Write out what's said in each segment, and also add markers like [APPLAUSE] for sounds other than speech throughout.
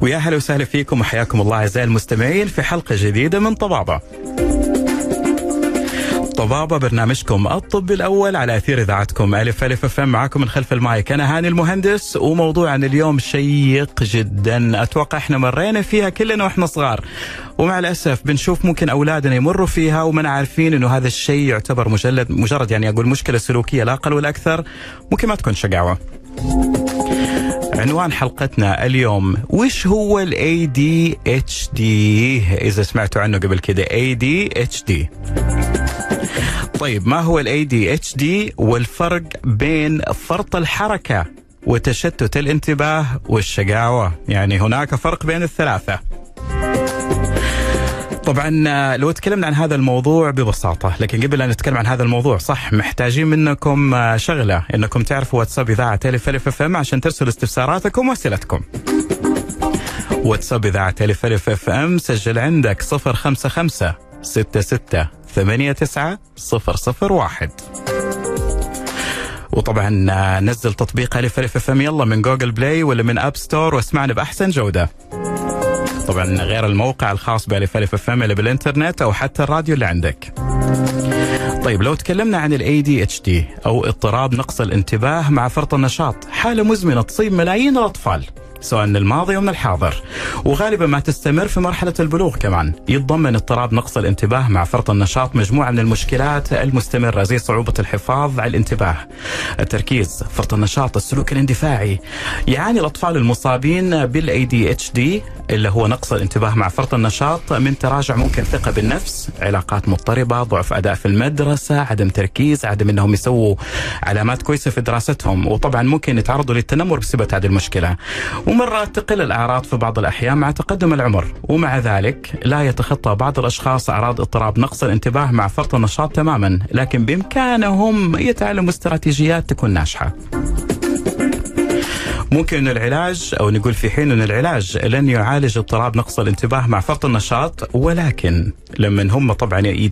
ويا هلا وسهلا فيكم وحياكم الله أعزائي المستمعين في حلقة جديدة من طبابة. طبابة برنامجكم الطبي الأول على أثير إذاعتكم ألف ألف أف معاكم من خلف المايك أنا هاني المهندس وموضوعنا اليوم شيق جدا. أتوقع إحنا مرينا فيها كلنا وإحنا صغار. ومع الأسف بنشوف ممكن أولادنا يمروا فيها ومن عارفين إنه هذا الشيء يعتبر مجرد مجرد يعني أقول مشكلة سلوكية لا أقل ولا أكثر. ممكن ما تكون شقاوة عنوان حلقتنا اليوم وش هو ال ADHD إذا سمعتوا عنه قبل كده ADHD طيب ما هو ال ADHD والفرق بين فرط الحركة وتشتت الانتباه والشقاوة؟ يعني هناك فرق بين الثلاثة. طبعا آه، لو تكلمنا عن هذا الموضوع ببساطة لكن قبل أن نتكلم عن هذا الموضوع صح محتاجين منكم آه، شغلة أنكم تعرفوا واتساب إذاعة ألف ألف إف إم عشان ترسلوا استفساراتكم وأسئلتكم. واتساب إذاعة ألف ألف FM سجل عندك صفر خمسة خمسة ستة ستة ثمانية تسعة صفر صفر واحد. وطبعا آه، نزل تطبيق ألف ألف FM يلا من Google Play ولا من App Store واسمعنا بأحسن جودة. طبعا غير الموقع الخاص بألف ألف FM اللي بالإنترنت أو حتى الراديو اللي عندك. طيب لو تكلمنا عن ال ADHD أو اضطراب نقص الانتباه مع فرط النشاط حالة مزمنة تصيب ملايين الأطفال. سواء من الماضي ومن الحاضر. وغالبا ما تستمر في مرحلة البلوغ كمان. يتضمن اضطراب نقص الانتباه مع فرط النشاط مجموعة من المشكلات المستمرة زي صعوبة الحفاظ على الانتباه. التركيز فرط النشاط السلوك الاندفاعي. يعاني الأطفال المصابين بال ADHD اللي هو نقص الانتباه مع فرط النشاط من تراجع ممكن ثقة بالنفس علاقات مضطربة ضعف أداء في المدرسة عدم تركيز عدم أنهم يسووا علامات كويسة في دراستهم وطبعا ممكن يتعرضوا للتنمر بسبب هذه المشكلة. ومرات تقل الأعراض في بعض الأحيان مع تقدم العمر. ومع ذلك لا يتخطى بعض الأشخاص أعراض اضطراب نقص الانتباه مع فرط النشاط تماما لكن بإمكانهم يتعلموا استراتيجيات تكون ناجحة. ممكن أن العلاج أو نقول في حين أن العلاج لن يعالج اضطراب نقص الانتباه مع فرط النشاط ولكن لما هم طبعا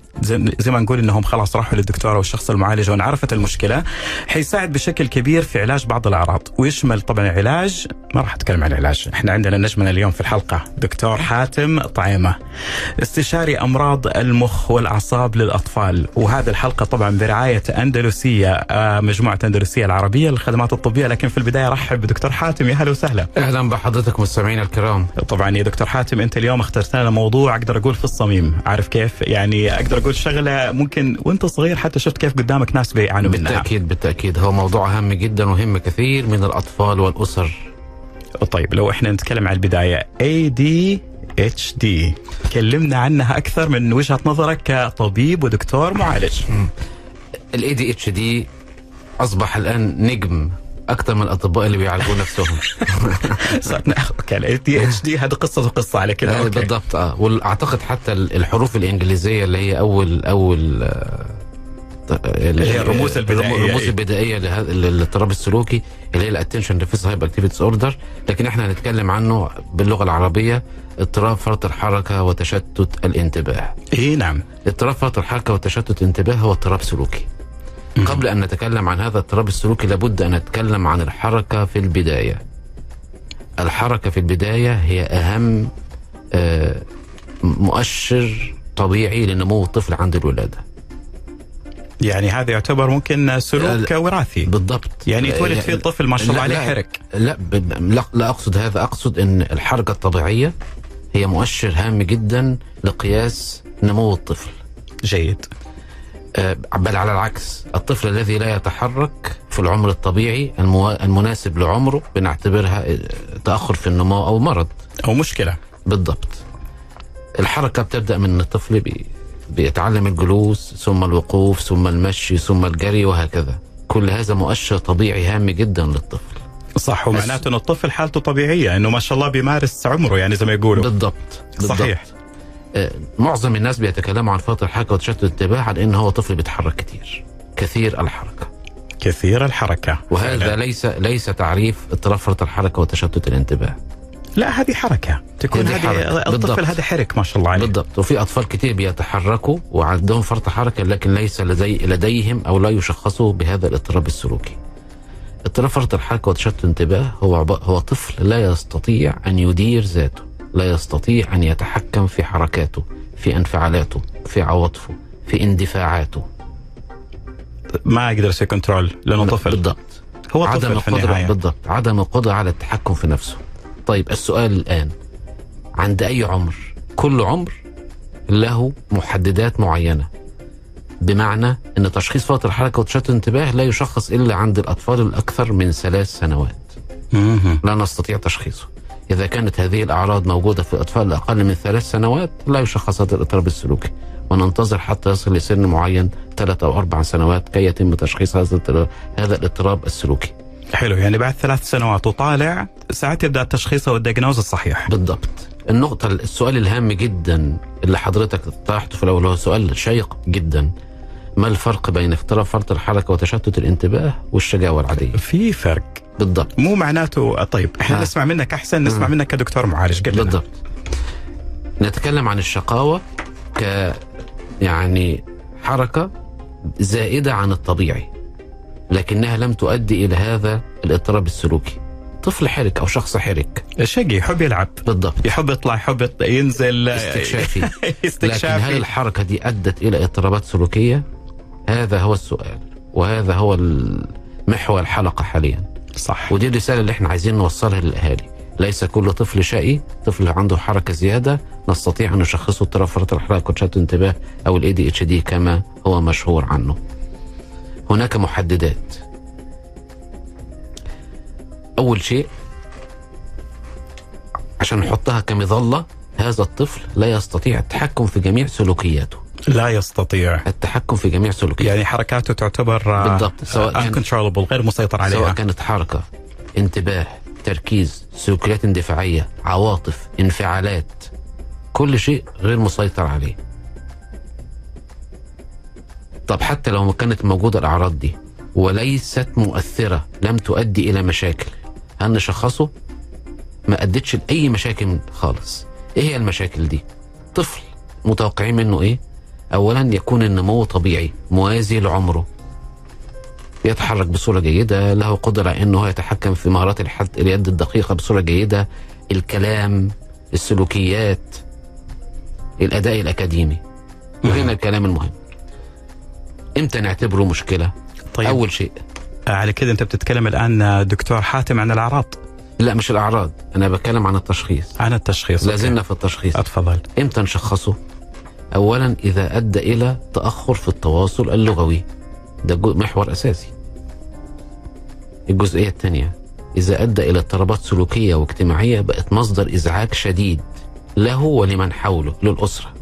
زي ما نقول إنهم خلاص راحوا للدكتور أو الشخص المعالج وانعرفت المشكلة حيساعد بشكل كبير في علاج بعض الأعراض ويشمل طبعا العلاج ما راح أتكلم عن العلاج إحنا عندنا نجمنا اليوم في الحلقة دكتور حاتم طعيمة استشاري أمراض المخ والأعصاب للأطفال وهذه الحلقة طبعا برعاية أندلسية آه، مجموعة أندلسية العربية للخدمات الطبية لكن في البداية ارحب بدكتور حاتم يا هلا وسهلا. أهلا بحضرتك مستمعينا الكرام. طبعا يا دكتور حاتم أنت اليوم اخترت لنا موضوع أقدر أقول في الصميم. عارف كيف؟ يعني أقدر أقول شغلة ممكن وأنت صغير حتى شفت كيف قدامك ناس بيعانوا منها. بالتأكيد بالتأكيد. هو موضوع هام جدا وهم كثير من الأطفال والأسر. طيب لو إحنا نتكلم عن البداية ADHD كلمنا عنها أكثر من وجهة نظرك كطبيب ودكتور معالج. ال ADHD أصبح الآن نجم أكثر من الأطباء اللي بيعالجوا نفسهم. [LAUGHS] okay ال ADHD هذه قصة وقصة على كده okay. بالضبط آه. وأعتقد حتى الحروف الإنجليزية اللي هي اول أول آه، اللي هي الرموز البدائية، الرموز إيه. البدائيه لهذا- للاضطراب السلوكي اللي هي ال attention deficit hyperactivity disorder لكن إحنا هنتكلم عنه باللغة العربية اضطراب فرط الحركة وتشتت الانتباه. اي نعم. اضطراب فرط الحركة وتشتت الانتباه هو اضطراب سلوكي. قبل أن نتكلم عن هذا الاضطراب السلوكي لابد أن نتكلم عن الحركة في البداية. الحركة في البداية هي أهم آه، مؤشر طبيعي لنمو الطفل عند الولادة. يعني هذا يعتبر ممكن سلوك. وراثي. بالضبط. يعني يتولد فيه الطفل ما شاء الله عليه حرك. لا, لا لا أقصد هذا. أقصد إن الحركة الطبيعية هي مؤشر هام جدا لقياس نمو الطفل. جيد. بل على العكس. الطفل الذي لا يتحرك في العمر الطبيعي المناسب لعمره بنعتبرها آه، تأخر في النمو أو مرض. أو مشكلة. بالضبط. الحركة بتبدأ من الطفل بي بيتعلم الجلوس ثم الوقوف ثم المشي ثم الجري وهكذا. كل هذا مؤشر طبيعي هام جدا للطفل. صح ومعناته إن الطفل حالته طبيعية إنه ما شاء الله بيمارس عمره يعني زي ما يقولوا. بالضبط بالضبط. صحيح. آه، معظم الناس بيتكلموا عن فترة الحركة وتشتت الانتباه على إن هو طفل بيتحرك كتير كثير الحركة كثير الحركة وهذا فعلاً. ليس ليس تعريف اضطراب فرط الحركة وتشتت الانتباه لا هذه حركة تكون هذه حركة. بالضبط. الطفل هذا حرك ما شاء الله عليه بالضبط وفي أطفال كتير بيتحركوا وعندهم فرط حركة لكن ليس لدي لديهم أو لا يشخصوا بهذا الاضطراب السلوكي. اضطراب فرط الحركة وتشتت الانتباه هو هو طفل لا يستطيع أن يدير ذاته، لا يستطيع أن يتحكم في حركاته، في انفعالاته، في عواطفه، في اندفاعاته. ما يقدر يسوي كنترول لأنه طفل بالضبط. هو عدم طفل في القدره النهاية بالضبط، عدم القدره على التحكم في نفسه. طيب السؤال الآن عند أي عمر؟ كل عمر له محددات معينة. بمعنى إن تشخيص فرط الحركة وتشتت الانتباه لا يشخص إلا عند الأطفال الأكثر من ثلاث سنوات. لا نستطيع تشخيصه. إذا كانت هذه الأعراض موجودة في الاطفال الاقل من ثلاث سنوات لا يشخص هذا الاضطراب السلوكي. وننتظر حتى يصل لسن معين ثلاث أو أربع سنوات كي يتم تشخيص هذا الاضطراب- هذا الاضطراب السلوكي. حلو يعني بعد ثلاث سنوات وطالع ساعات يبدأ التشخيص والدياجنوز الصحيح. بالضبط. النقطة السؤال الهام جدا اللي حضرتك طرحته في الأول هو سؤال شيق جدا. ما الفرق بين اضطراب فرط الحركة وتشتت الانتباه والشجاوة العادية؟ في فرق. بالضبط. مو معناته طيب إحنا آه. نسمع منك أحسن نسمع منك كدكتور معالج قل لنا. بالضبط. نتكلم عن الشقاوة ك يعني حركة زائدة عن الطبيعي لكنها لم تؤدي إلى هذا الاضطراب السلوكي. طفل حرك أو شخص حرك. شقي يحب يلعب. بالضبط. يحب يطلع يحب ينزل. استكشافي. [LAUGHS] لكن هل استكشافي. الحركة دي أدت إلى اضطرابات سلوكية؟ هذا هو السؤال وهذا هو محور الحلقة حاليا. صح. ودي الرسالة اللي إحنا عايزين نوصلها للأهالي. ليس كل طفل شقي طفل عنده حركة زيادة. نستطيع أن نشخصه اضطراب فرط الحركة وتشتت انتباه أو ال ADHD كما هو مشهور عنه. هناك محددات. أول شيء عشان نحطها كمظلة هذا الطفل لا يستطيع التحكم في جميع سلوكياته. لا يستطيع التحكم في جميع سلوكياته يعني حركاته تعتبر آه، بالضبط، سواء uncontrollable غير مسيطر عليها سواء كانت حركة انتباه تركيز سلوكيات اندفاعية عواطف انفعالات كل شيء غير مسيطر عليه طب حتى لو كانت موجودة الأعراض دي وليست مؤثرة لم تؤدي إلى مشاكل هل نشخصه؟ ما أدتش لأي مشاكل خالص إيه هي المشاكل دي؟ طفل متوقعين منه إيه؟ أولا يكون النمو طبيعي موازي لعمره. يتحرك بصورة جيدة له قدرة أنه يتحكم في مهارات الحد اليد الدقيقة بصورة جيدة الكلام السلوكيات الأداء الأكاديمي. وهنا الكلام المهم. إمتى نعتبره مشكلة؟ طيب. أول شيء. آه، على كده أنت بتتكلم الآن آه، دكتور حاتم عن الأعراض. لا مش الأعراض. أنا بتكلم عن التشخيص. عن التشخيص لا أوكي. زلنا في التشخيص. اتفضل. إمتى نشخصه؟ اولا إذا أدى إلى تأخر في التواصل اللغوي. ده محور أساسي. الجزئية الثانية إذا أدى إلى اضطرابات سلوكية واجتماعية بقت مصدر إزعاج شديد. له ولمن حوله للأسرة.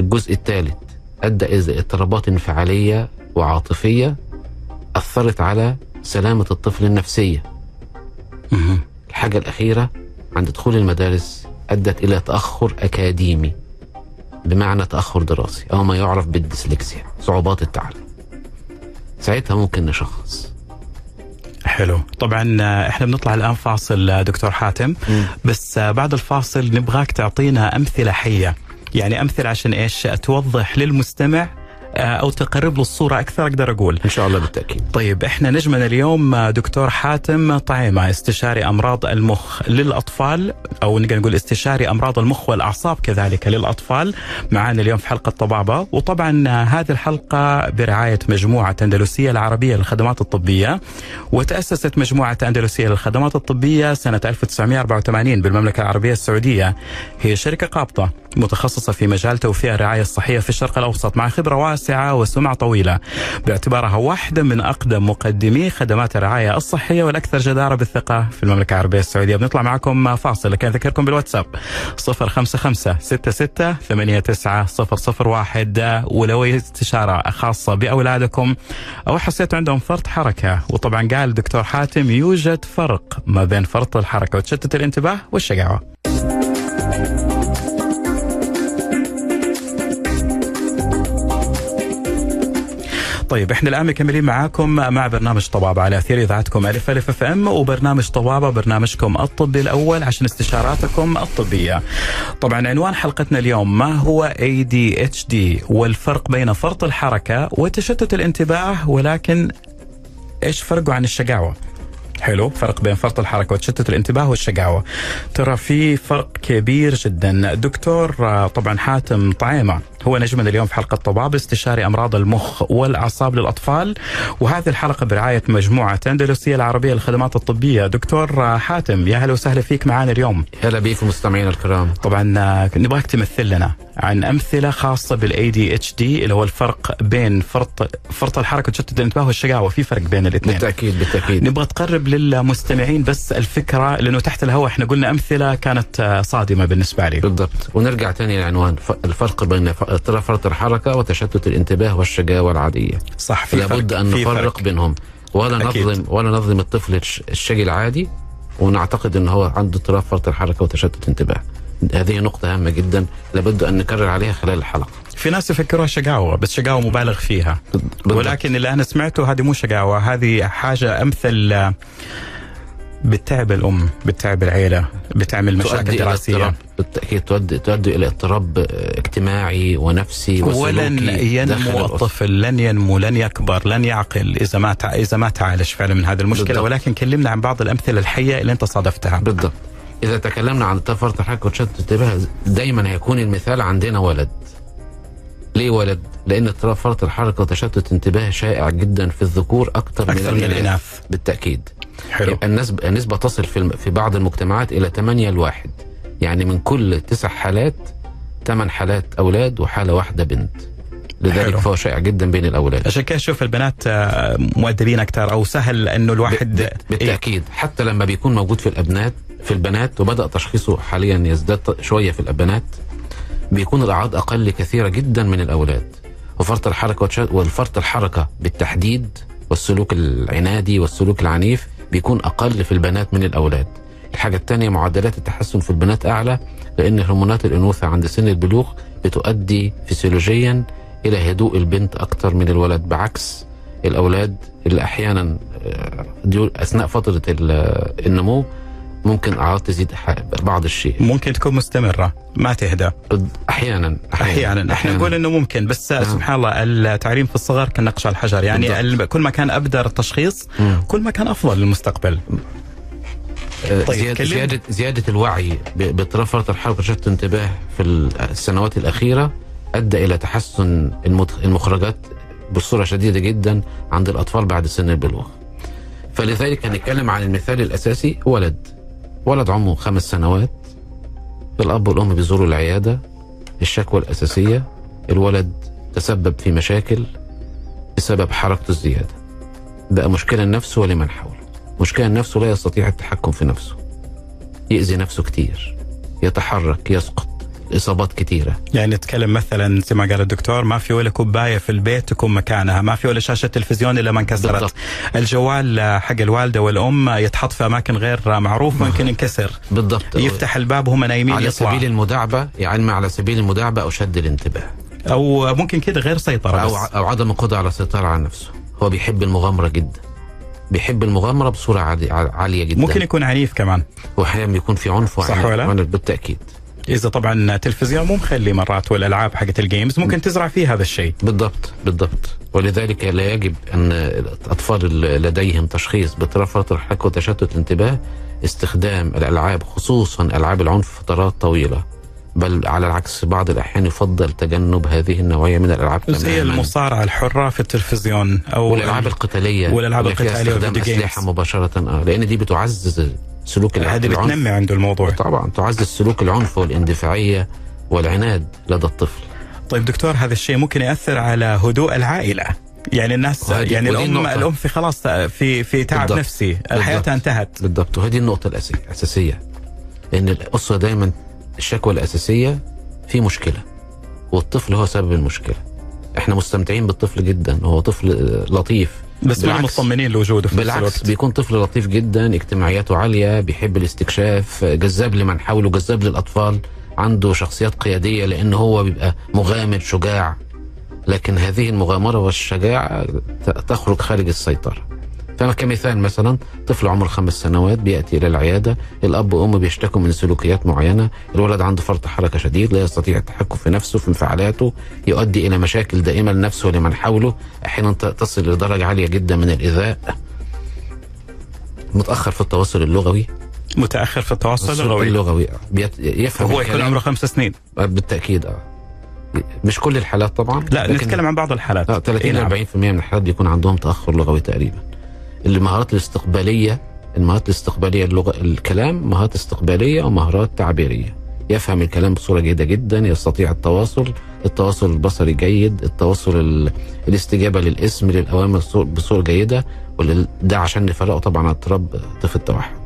الجزء الثالث أدى إلى اضطرابات انفعالية وعاطفية أثرت على سلامة الطفل النفسية. مهم. الحاجة الأخيرة عند دخول المدارس أدت إلى تأخر أكاديمي. بمعنى تأخر دراسي. أو ما يعرف بالديسلكسيا صعوبات التعلم ساعتها ممكن نشخص. حلو. طبعا آه، إحنا بنطلع الآن فاصل آه، دكتور حاتم. بس آه، بعد الفاصل نبغاك تعطينا أمثلة حية. يعني أمثلة عشان إيش؟ توضح للمستمع أو تقرب له الصورة أكثر أقدر أقول. إن شاء الله بالتأكيد. طيب إحنا نجمنا اليوم مع دكتور حاتم طعيمة استشاري أمراض المخ للأطفال أو نقدر نقول استشاري أمراض المخ والأعصاب كذلك للأطفال. معنا اليوم في حلقة طبابة. وطبعا هذه الحلقة برعاية مجموعة أندلسية العربية للخدمات الطبية. وتأسست مجموعة أندلسية للخدمات الطبية سنة 1984 بالمملكة العربية السعودية. هي شركة قابضه متخصصة في مجال توفير الرعاية الصحية في الشرق الأوسط. مع خبرة واسعه وسمعة طويلة. باعتبارها واحدة من أقدم مقدمي خدمات الرعاية الصحية والأكثر جدارة بالثقة في المملكة العربية السعودية. بنطلع معكم فاصل لكن أذكركم بالواتساب. 055 66 89 001 ولو استشارة خاصة بأولادكم أو حسيتوا عندهم فرط حركة. وطبعا قال الدكتور حاتم يوجد فرق ما بين فرط الحركة وتشتت الانتباه والشقاوة. طيب إحنا الآن مكملين معاكم مع برنامج طبابة على أثير إذاعتكم ألف ألف أف أم وبرنامج طبابة برنامجكم الطبي الأول عشان استشاراتكم الطبية. طبعا عنوان حلقتنا اليوم ما هو ADHD والفرق بين فرط الحركة وتشتت الانتباه ولكن إيش فرقه عن الشقاوة؟ حلو فرق بين فرط الحركة وتشتت الانتباه والشقاوة ترى في فرق كبير جدا دكتور آه، طبعا حاتم طعيمة هو نجمنا اليوم في حلقة طباب استشاري أمراض المخ والأعصاب للأطفال. وهذه الحلقة برعاية مجموعة أندلسية العربية للخدمات الطبية. دكتور حاتم يا هلا وسهلا فيك معنا اليوم. هلا بيكم مستمعينا الكرام. طبعا نبغاك تمثل لنا عن أمثلة خاصة بال ADHD اللي هو الفرق بين فرط فرط الحركة وتشتت الانتباه والشقاوة. في فرق بين الاثنين. بالتأكيد بالتأكيد. نبغى تقرب للمستمعين بس الفكرة لأنه تحت الهواء إحنا قلنا أمثلة كانت صادمة بالنسبة لي. بالضبط. ونرجع تاني للعنوان الفرق بين فرط الحركة وتشتت الانتباه والشقاوه العادية صح في لابد. أن في نفرق فرق. بينهم ولا أكيد. نظلم ولا نظلم الطفل الش- الشقي العادي ونعتقد إن هو عنده اضطراب فرط الحركة وتشتت انتباه هذه نقطة هامة جدا لابد أن نكرر عليها خلال الحلقة في ناس يفكروها شقاوه بس شقاوه مبالغ فيها بالضبط. ولكن اللي أنا سمعته هذه مو شقاوه هذه حاجة أمثل آه، بتعب الأم بتعب العيلة بتعمل مشاكل دراسية. اضطراب. بالتأكيد تؤدي, تؤدي إلى اضطراب آه، اجتماعي ونفسي ولن ينمو. الطفل لن ينمو لن يكبر لن يعقل إذا ما تع... إذا ما تعالج فعلا من هذه المشكلة. بالضبط. ولكن كلمنا عن بعض الأمثلة الحية اللي أنت صادفتها. بالضبط. إذا تكلمنا عن اضطراب فرط الحركة وتشتت الانتباه دايما هيكون المثال عندنا ولد. ليه ولد؟ لأن اضطراب فرط الحركة وتشتت الانتباه شائع جدا في الذكور أكثر, أكثر من الإناث. بالتأكيد. حلو. يبقى النسبة النسبة تصل في في بعض المجتمعات إلى 8 لواحد. يعني من كل تسع حالات ثمان حالات أولاد وحالة واحدة بنت. لذلك حلو. فهو شائع جدا بين الأولاد. عشان كده أشوف البنات آه، مؤدبين أكثر أو سهل إنه الواحد إيه؟ بالتأكيد. حتى لما بيكون موجود في الأبنات في البنات وبدأ تشخيصه حاليا يزداد شوية في البنات بيكون الأعراض أقل كثيرة جدا من الأولاد. وفرط الحركة وتش- والفرط الحركة بالتحديد والسلوك العنادي والسلوك العنيف بيكون أقل في البنات من الأولاد. الحاجة الثانية معدلات التحسن في البنات أعلى لأن هرمونات الأنوثة عند سن البلوغ بتؤدي فسيولوجيا إلى هدوء البنت أكثر من الولد. بعكس الأولاد اللي أحيانا آه، أثناء فترة ال- النمو ممكن أعراض تزيد بعض الشيء. ممكن تكون مستمرة ما تهدى. أحيانا أحيانا إحنا نقول إنه ممكن بس نعم. سبحان الله التعليم في الصغر كالنقش على الحجر. يعني بالضبط. ال- كل ما كان أبدر التشخيص مم. كل ما كان أفضل للمستقبل. آه، طيب، زيادة. زيادة, زيادة الوعي ب- باضطراب فرط الحركة وشتت الانتباه في السنوات الأخيرة أدى إلى تحسن المخرجات بصورة شديدة جدا عند الأطفال بعد سن البلوغ. فلذلك هنتكلم عن المثال الأساسي ولد. ولد عمره خمس سنوات. الأب والأم بيزوروا العيادة الشكوى الأساسية الولد تسبب في مشاكل بسبب حركته الزيادة. بقى مشكلة لنفسه ولمن حوله؟ مشكلة نفسه لا يستطيع التحكم في نفسه. يأذي نفسه كتير يتحرك يسقط. إصابات كتيرة يعني نتكلم مثلا زي ما قال الدكتور ما في ولا كوباية في البيت تكون مكانها، ما في ولا شاشة تلفزيون إلا ما انكسرت. بالضبط. الجوال حق الوالدة والأم يتحط في أماكن غير معروف ممكن ينكسر. بالضبط يفتح الباب وهم نايمين على يطلع سبيل المداعبة يعني على سبيل المداعبة أو شد الانتباه أو ممكن كده غير سيطرة أو, بس. أو عدم القدرة على السيطرة على نفسه هو بيحب المغامرة جدا بيحب المغامرة بصورة عادي- عالية جدا ممكن يكون عنيف كمان وأحيانا بيكون في عنف صح ولا؟ وعنف بالتأكيد إذا طبعا تلفزيون مو مخلي مرات والالعاب حقت الجيمز ممكن تزرع فيه هذا الشيء. بالضبط بالضبط ولذلك لا يجب أن الأطفال لديهم تشخيص باضطراب فرط الحركه وتشتت الانتباه استخدام الألعاب خصوصا ألعاب العنف فترات طويلة بل على العكس بعض الأحيان يفضل تجنب هذه النوعية من الألعاب زي. المصارعة الحرة في التلفزيون أو والألعاب القتالية فيها القتالية استخدام. أسلحة مباشرة آه لأن دي بتعزز سلوك العنف بتنمي عنده الموضوع. طبعا تعزز سلوك العنف والاندفاعية والعناد لدى الطفل طيب دكتور هذا الشيء ممكن يأثر على هدوء العائلة يعني الناس يعني الأم النقطة. الأم في خلاص في في تعب بالضبط. نفسي بالضبط. حياتها انتهت بالضبط وهذه النقطة الأساسية الأساسية لأن الأسرة دايما الشكوى الأساسية في مشكلة والطفل هو سبب المشكلة إحنا مستمتعين بالطفل جدا هو طفل لطيف بس بالعكس. مطمنين لوجوده في بالعكس الوقت. بيكون طفل لطيف جدا اجتماعياته عالية بيحب الاستكشاف جذاب لمن حوله جذاب للأطفال عنده شخصيات قيادية لأن هو بيبقى مغامر شجاع. لكن هذه المغامرة والشجاعة ت- تخرج خارج السيطرة. فما كمثال مثلا طفل عمره خمس سنوات بيأتي إلى العيادة الأب وأم بيشتكوا من سلوكيات معينة الولد عنده فرط حركة شديد لا يستطيع التحكم في نفسه في انفعالاته يؤدي إلى مشاكل دائمة لنفسه ولمن حوله أحيانا ت- تصل لدرجة عالية جدا من الإيذاء. متأخر في التواصل اللغوي؟ متأخر في التواصل اللغوي؟ اللغوي. بيت- يفهم هو يكون. عمره خمس سنين. بالتأكيد آه. مش كل الحالات طبعا لا نتكلم عن بعض الحالات. آه 30 إيه ل نعم. 40% من الحالات بيكون عندهم تأخر لغوي تقريبا. المهارات الاستقبالية المهارات الاستقبالية اللغة الكلام مهارات استقبالية ومهارات تعبيرية. يفهم الكلام بصورة جيدة جدا يستطيع التواصل التواصل البصري جيد التواصل ال... الاستجابة للاسم للأوامر صو- بصورة جيدة ده عشان نفرقه طبعا عن اضطراب طفل التوحد.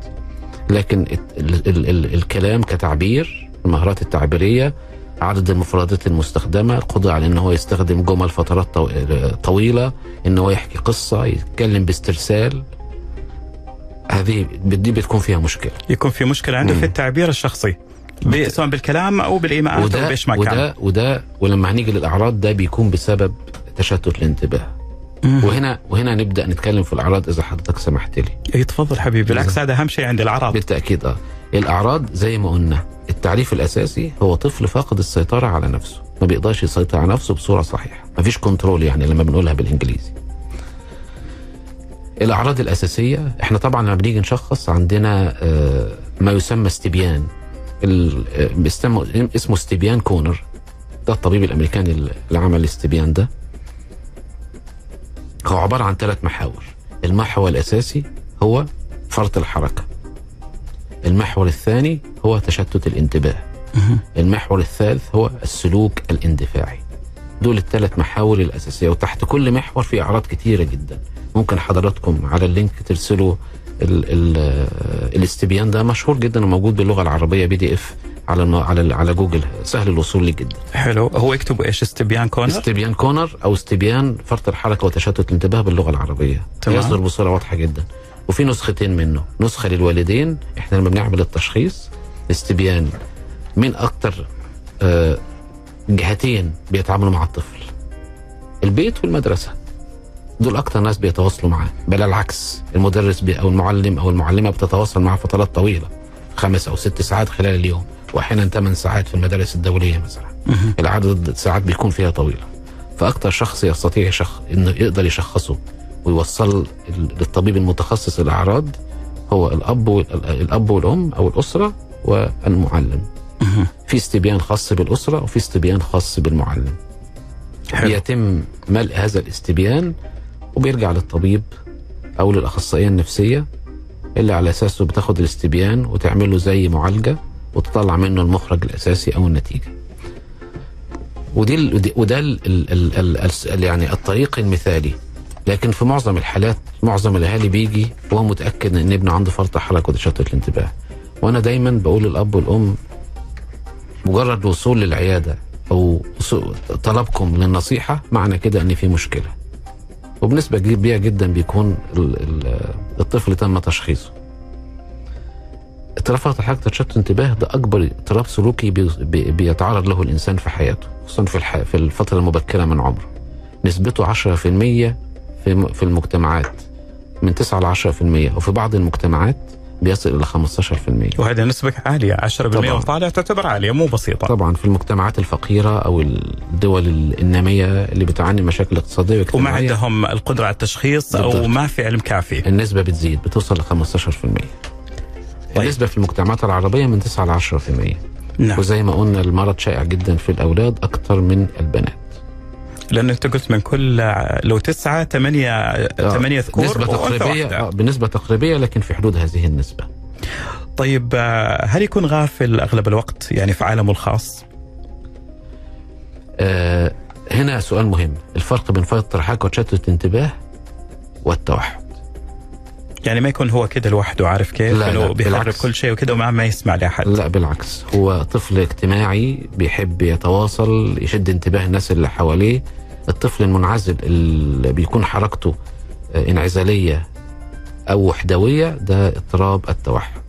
لكن ال... ال... ال... الكلام كتعبير المهارات التعبيرية عدد المفردات المستخدمة القدرة على إن هو يستخدم جمل فترات طو- طويلة إن هو يحكي قصة يتكلم باسترسال هذه دي بتكون فيها مشكلة يكون في مشكلة عنده مم. في التعبير الشخصي سواء بالكلام أو بالإيماءات أو وده بإيش ما كان وده وده ولما هنيجي للأعراض ده بيكون بسبب تشتت الانتباه. وهنا وهنا نبدأ نتكلم في الأعراض إذا حضرتك سمحت لي. اي تفضل حبيبي. بالعكس هذا أهم شيء عند الأعراض. بالتأكيد آه. الأعراض زي ما قلنا التعريف الأساسي هو طفل فاقد السيطرة على نفسه. ما بيقدرش يسيطر على نفسه بصورة صحيحة. ما فيش كنترول يعني لما بنقولها بالإنجليزي. الأعراض الأساسية إحنا طبعا لما بنيجي نشخص عندنا آه، ما يسمى استبيان آه، اسمه استبيان كونر. ده الطبيب الأمريكاني اللي عمل الاستبيان ده. هو عبارة عن ثلاث محاور. المحور الأساسي هو فرط الحركة. المحور الثاني هو تشتت الانتباه. المحور الثالث هو السلوك الاندفاعي. دول الثلاث محاور الأساسية وتحت كل محور في أعراض كتيرة جدا. ممكن حضراتكم على ال link ترسلوا ال ال الاستبيان ده مشهور جدا وموجود باللغة العربية PDF على على على جوجل. سهل الوصول ليه جدا. حلو. هو يكتب إيش؟ استبيان كونر؟ استبيان كونر أو استبيان فرط الحركة وتشتت الانتباه باللغة العربية. تمام. يصدر بصوره واضحة جدا. وفي نسختين منه. نسخة للوالدين. إحنا لما بنعمل التشخيص استبيان من أكتر آه، جهتين بيتعاملوا مع الطفل. البيت والمدرسة. دول أكتر ناس بيتواصلوا معاه. بل العكس. المدرس أو المعلم أو المعلمة بتتواصل معاه فترات طويلة. خمس أو ست ساعات خلال اليوم. وأحيانا ثمان ساعات في المدارس الدولية مثلا. العدد الساعات بيكون فيها طويله فأكتر شخص يستطيع شخ... إنه يقدر يشخصه ويوصل للطبيب المتخصص الأعراض هو الأب. الأب والأم أو الأسرة والمعلم. في استبيان خاص بالأسرة وفي استبيان خاص بالمعلم حلو. يتم ملء هذا الاستبيان وبيرجع للطبيب أو للأخصائية النفسية اللي على أساسه بتاخد الاستبيان وتعمل له زي معالجة وتطلع منه المخرج الأساسي أو النتيجة. ودي وده ال ال ال ال ال يعني الطريق المثالي لكن في معظم الحالات معظم الأهالي بيجي وهو متأكد إن ابنه عنده فرط حركة وتشتت الانتباه. وأنا دايما بقول للأب والأم مجرد الوصول للعيادة أو وصول- طلبكم للنصيحة معنى كده إن في مشكلة. وبنسبة كبيرة جدا بيكون ال- ال- الطفل تم تشخيصه. اضطراب فرط الحركه تشتت الانتباه ده أكبر اضطراب سلوكي بي- بي- بيتعرض له الإنسان في حياته خصوصا في الح... في الفترة المبكرة من عمره. نسبته 10% في في المجتمعات من 9 ل 10% وفي بعض المجتمعات بيصل إلى 15%. وهذه نسبة عالية 10% طبعاً. وطالع تعتبر عالية مو بسيطة طبعا في المجتمعات الفقيرة أو الدول النامية اللي بتعاني مشاكل اقتصادية وما واجتماعيه عندهم القدرة على التشخيص أو بالضبط. ما في علم كافي النسبة بتزيد بتوصل ل 15%. النسبة في المجتمعات العربية من 9 ل 10%. نعم وزي ما قلنا المرض شائع جدا في الأولاد أكثر من البنات. لأنه أنت قلت من كل لو تسعة ثمانية ثمانية ذكور نسبة تقريبية. آه، بنسبة تقريبية لكن في حدود هذه النسبة. طيب آه، هل يكون غافل أغلب الوقت يعني في عالمه الخاص؟ آه هنا سؤال مهم الفرق بين فرط الحركه وتشتت الانتباه والتوحد. يعني ما يكون هو كده لوحده عارف كيف؟ لا، لا، بيحرك بالعكس. كل شيء وكده وما ما يسمع لأحد لا بالعكس هو طفل اجتماعي بيحب يتواصل يشد انتباه الناس اللي حواليه الطفل المنعزل اللي بيكون حركته آه، انعزالية أو وحدوية ده اضطراب التوحد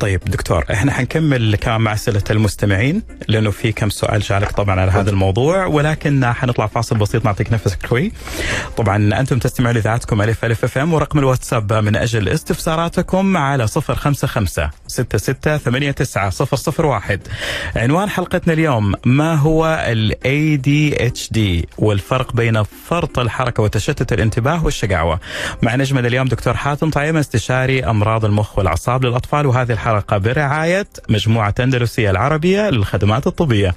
طيب دكتور إحنا حنكمل كمان مع اسئله المستمعين لأنه في كم سؤال جالك طبعا على هذا الموضوع ولكن حنطلع فاصل بسيط نعطيك نفسك شوي. طبعا أنتم تستمعون لإذاعتكم ألف ألف أف إم ورقم الواتساب من أجل استفساراتكم على 055 66 89 001 عنوان حلقتنا اليوم ما هو ال ADHD والفرق بين فرط الحركة وتشتت الانتباه والشقاوة. مع نجمنا اليوم دكتور حاتم طعيمه استشاري أمراض المخ والأعصاب للأطفال وهذه الحلقة برعاية مجموعة أندلسية العربية للخدمات الطبية.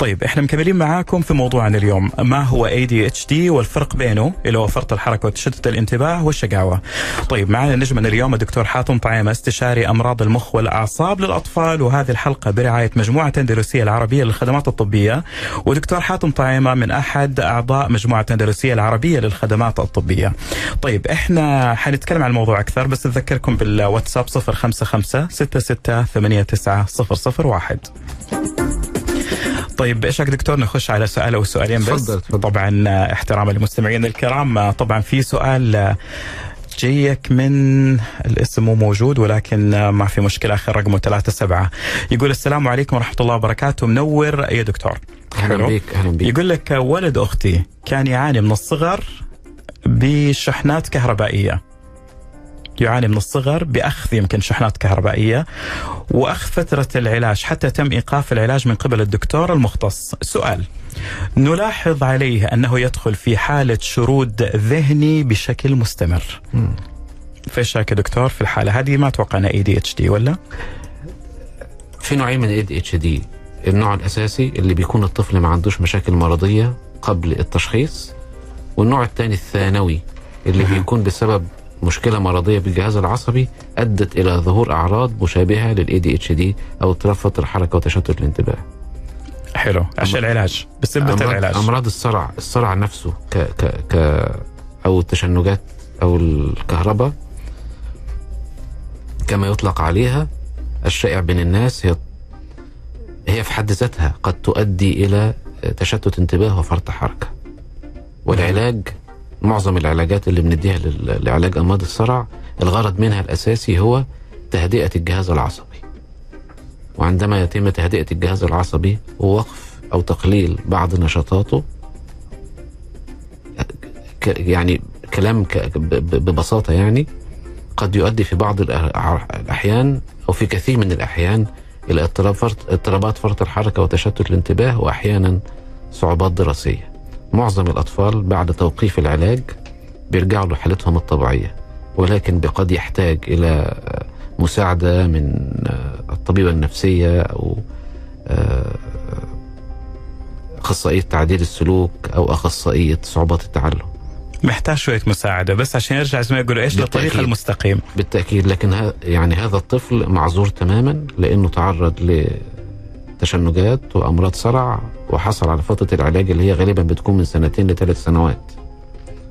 طيب إحنا مكملين معاكم في موضوعنا اليوم ما هو ADHD والفرق بينه اللي هو فرط الحركة وتشتت الانتباه والشقاوه. طيب معنا نجمنا اليوم الدكتور حاتم طعيمة استشاري أمراض المخ والأعصاب للأطفال وهذه الحلقة برعاية مجموعة أندلسية العربية للخدمات الطبية ودكتور حاتم طعيمة من أحد أعضاء مجموعة أندلسية العربية للخدمات الطبية. طيب إحنا حنتكلم عن الموضوع أكثر بس اذكركم بالواتساب 055 66 89 001. طيب إيش رايك دكتور نخش على سؤال أو سؤالين بس؟ تفضل، تفضل. طبعا آه، احتراما للمستمعين الكرام. آه، طبعا في سؤال آه، جيك من الاسم مو موجود ولكن ما في مشكلة آخر رقمه 37 يقول السلام عليكم ورحمة الله وبركاته. منور يا دكتور. أهلا. بك أهلا بك يقول لك ولد أختي كان يعاني من الصغر بشحنات كهربائية. يعاني من الصغر بأخذ يمكن شحنات كهربائية وأخذ فترة العلاج حتى تم إيقاف العلاج من قبل الدكتور المختص. سؤال نلاحظ عليه أنه يدخل في حالة شرود ذهني بشكل مستمر. فايش رايك يا دكتور في الحالة هذه ما أتوقع أنها ADHD ولا؟ في نوعين من ال ADHD النوع الأساسي اللي بيكون الطفل ما عندوش مشاكل مرضية قبل التشخيص والنوع الثاني الثانوي اللي. بيكون بسبب مشكلة مرضية بالجهاز العصبي أدت إلى ظهور أعراض مشابهة للاي دي اتش دي أو اضطراب فرط الحركة وتشتت الانتباه. حلو. عشان العلاج. أمراض, العلاج. أمراض الصرع الصرع نفسه ك ك ك أو التشنجات أو الكهرباء كما يطلق عليها الشائع بين الناس هي هي في حد ذاتها قد تؤدي إلى تشتت انتباه وفرط حركة. والعلاج معظم العلاجات اللي بنديها لعلاج أمراض الصرع الغرض منها الأساسي هو تهدئة الجهاز العصبي وعندما يتم تهدئة الجهاز العصبي ووقف أو تقليل بعض نشاطاته يعني كلام ببساطة يعني قد يؤدي في بعض الأحيان أو في كثير من الأحيان إلى اضطرابات فرط الحركة وتشتت الانتباه وأحيانا صعوبات دراسية. معظم الأطفال بعد توقيف العلاج بيرجعوا لحالتهم الطبيعية ولكن قد يحتاج إلى مساعدة من الطبيبة النفسية أو آه، أخصائية تعديل السلوك أو أخصائية صعوبات التعلم. محتاج شوية مساعدة بس عشان يرجع زي ما يقولوا إيش للطريق. المستقيم. بالتأكيد لكن ها يعني هذا الطفل معذور تماما لأنه تعرض لتشنجات وأمراض صرع وحصل على فترة العلاج اللي هي غالبا بتكون من سنتين لثلاث سنوات.